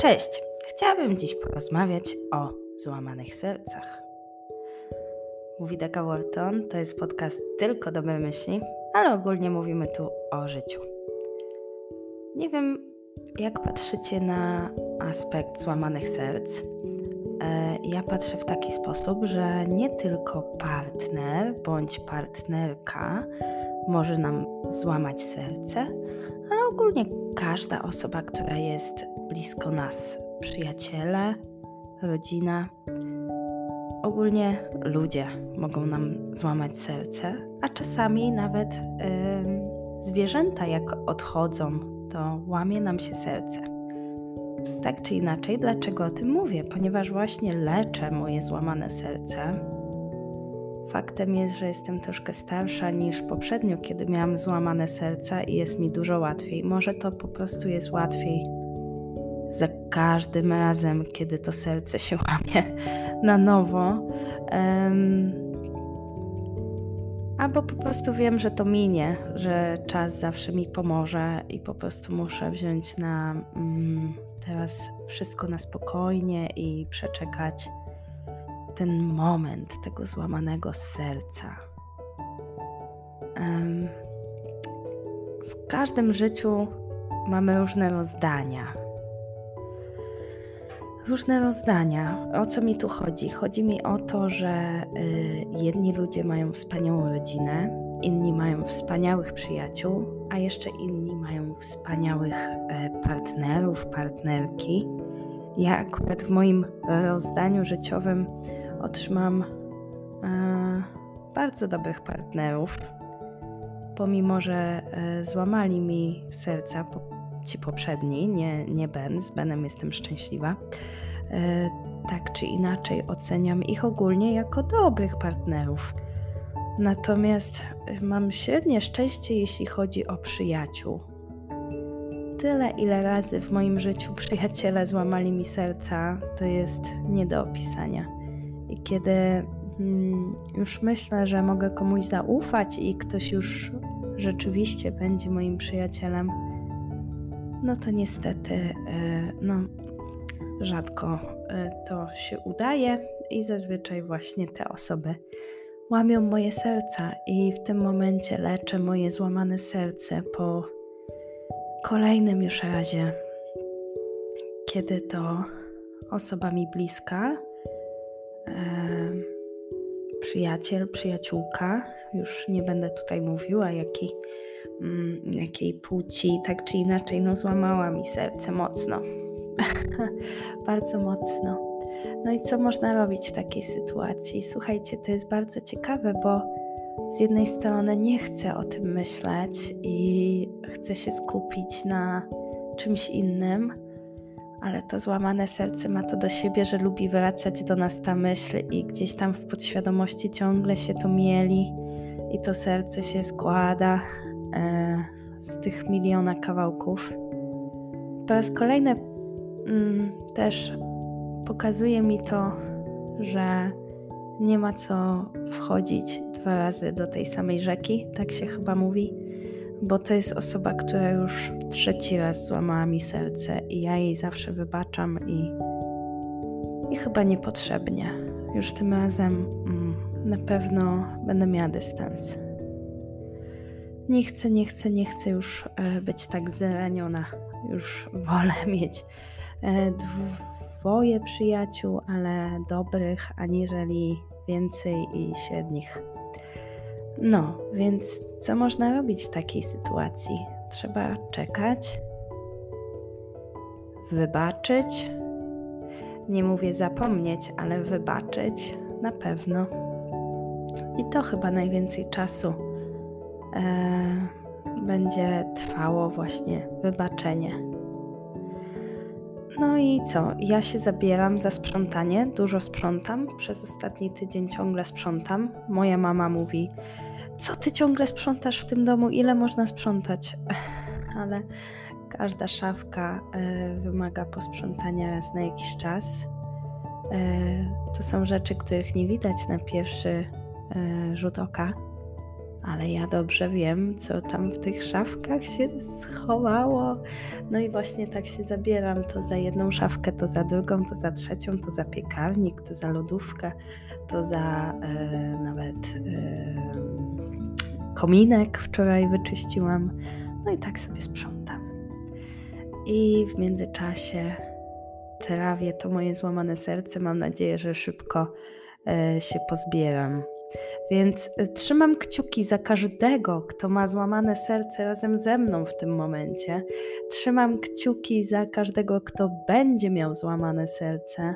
Cześć! Chciałabym dziś porozmawiać o złamanych sercach. Mówi Deka Wharton, to jest podcast tylko dobre myśli, ale ogólnie mówimy tu o życiu. Nie wiem, jak patrzycie na aspekt złamanych serc. E, ja patrzę w taki sposób, że nie tylko partner bądź partnerka może nam złamać serce, ale ogólnie każda osoba, która jest blisko nas, przyjaciele, rodzina, ogólnie ludzie mogą nam złamać serce, a czasami nawet yy, zwierzęta, jak odchodzą, to łamie nam się serce. Tak czy inaczej, dlaczego o tym mówię? Ponieważ właśnie leczę moje złamane serce Faktem jest, że jestem troszkę starsza niż poprzednio, kiedy miałam złamane serca i jest mi dużo łatwiej. Może to po prostu jest łatwiej za każdym razem, kiedy to serce się łamie na nowo. Um, albo po prostu wiem, że to minie, że czas zawsze mi pomoże i po prostu muszę wziąć na mm, teraz wszystko na spokojnie i przeczekać ten moment tego złamanego serca. W każdym życiu mamy różne rozdania. Różne rozdania. O co mi tu chodzi? Chodzi mi o to, że y, jedni ludzie mają wspaniałą rodzinę, inni mają wspaniałych przyjaciół, a jeszcze inni mają wspaniałych e, partnerów, partnerki. Ja akurat w moim rozdaniu życiowym otrzymam e, bardzo dobrych partnerów. Pomimo, że e, złamali mi serca ci poprzedni, nie, nie Ben, z Benem jestem szczęśliwa. E, tak czy inaczej oceniam ich ogólnie jako dobrych partnerów. Natomiast mam średnie szczęście, jeśli chodzi o przyjaciół. Tyle, ile razy w moim życiu przyjaciele złamali mi serca, to jest nie do opisania. I kiedy mm, już myślę, że mogę komuś zaufać i ktoś już rzeczywiście będzie moim przyjacielem, no to niestety e, no, rzadko e, to się udaje i zazwyczaj właśnie te osoby łamią moje serca i w tym momencie leczę moje złamane serce po kolejnym już razie, kiedy to osoba mi bliska przyjaciel, przyjaciółka, już nie będę tutaj mówiła jakiej, mm, jakiej płci, tak czy inaczej, no złamała mi serce mocno. bardzo mocno. No i co można robić w takiej sytuacji? Słuchajcie, to jest bardzo ciekawe, bo z jednej strony nie chcę o tym myśleć i chcę się skupić na czymś innym, ale to złamane serce ma to do siebie, że lubi wracać do nas ta myśl i gdzieś tam w podświadomości ciągle się to mieli i to serce się składa e, z tych miliona kawałków. Po raz kolejny mm, też pokazuje mi to, że nie ma co wchodzić dwa razy do tej samej rzeki, tak się chyba mówi bo to jest osoba, która już trzeci raz złamała mi serce i ja jej zawsze wybaczam i, i chyba niepotrzebnie. Już tym razem mm, na pewno będę miała dystans. Nie chcę, nie chcę, nie chcę już e, być tak zraniona. Już wolę mieć e, dwoje przyjaciół, ale dobrych, aniżeli więcej i średnich. No, więc co można robić w takiej sytuacji? Trzeba czekać, wybaczyć. Nie mówię zapomnieć, ale wybaczyć na pewno. I to chyba najwięcej czasu e, będzie trwało właśnie wybaczenie. No i co? Ja się zabieram za sprzątanie, dużo sprzątam. Przez ostatni tydzień ciągle sprzątam. Moja mama mówi: co ty ciągle sprzątasz w tym domu? Ile można sprzątać? Ale każda szafka e, wymaga posprzątania raz na jakiś czas. E, to są rzeczy, których nie widać na pierwszy e, rzut oka, ale ja dobrze wiem, co tam w tych szafkach się schowało. No i właśnie tak się zabieram, to za jedną szafkę, to za drugą, to za trzecią, to za piekarnik, to za lodówkę, to za nawet kominek wczoraj wyczyściłam. No i tak sobie sprzątam. I w międzyczasie trawię to moje złamane serce. Mam nadzieję, że szybko e, się pozbieram. Więc e, trzymam kciuki za każdego, kto ma złamane serce razem ze mną w tym momencie. Trzymam kciuki za każdego, kto będzie miał złamane serce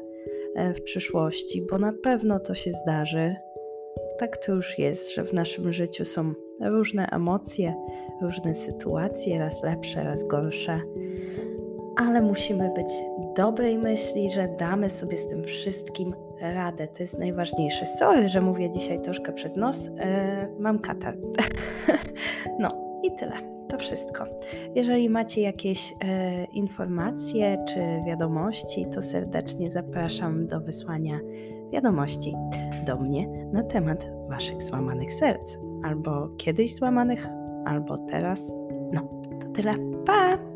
e, w przyszłości, bo na pewno to się zdarzy. Tak to już jest, że w naszym życiu są różne emocje, różne sytuacje, raz lepsze, raz gorsze, ale musimy być dobrej myśli, że damy sobie z tym wszystkim radę. To jest najważniejsze. Sorry, że mówię dzisiaj troszkę przez nos. Yy, mam katar. no i tyle. To wszystko. Jeżeli macie jakieś e, informacje czy wiadomości, to serdecznie zapraszam do wysłania wiadomości do mnie na temat Waszych złamanych serc, albo kiedyś złamanych, albo teraz. No, to tyle. Pa!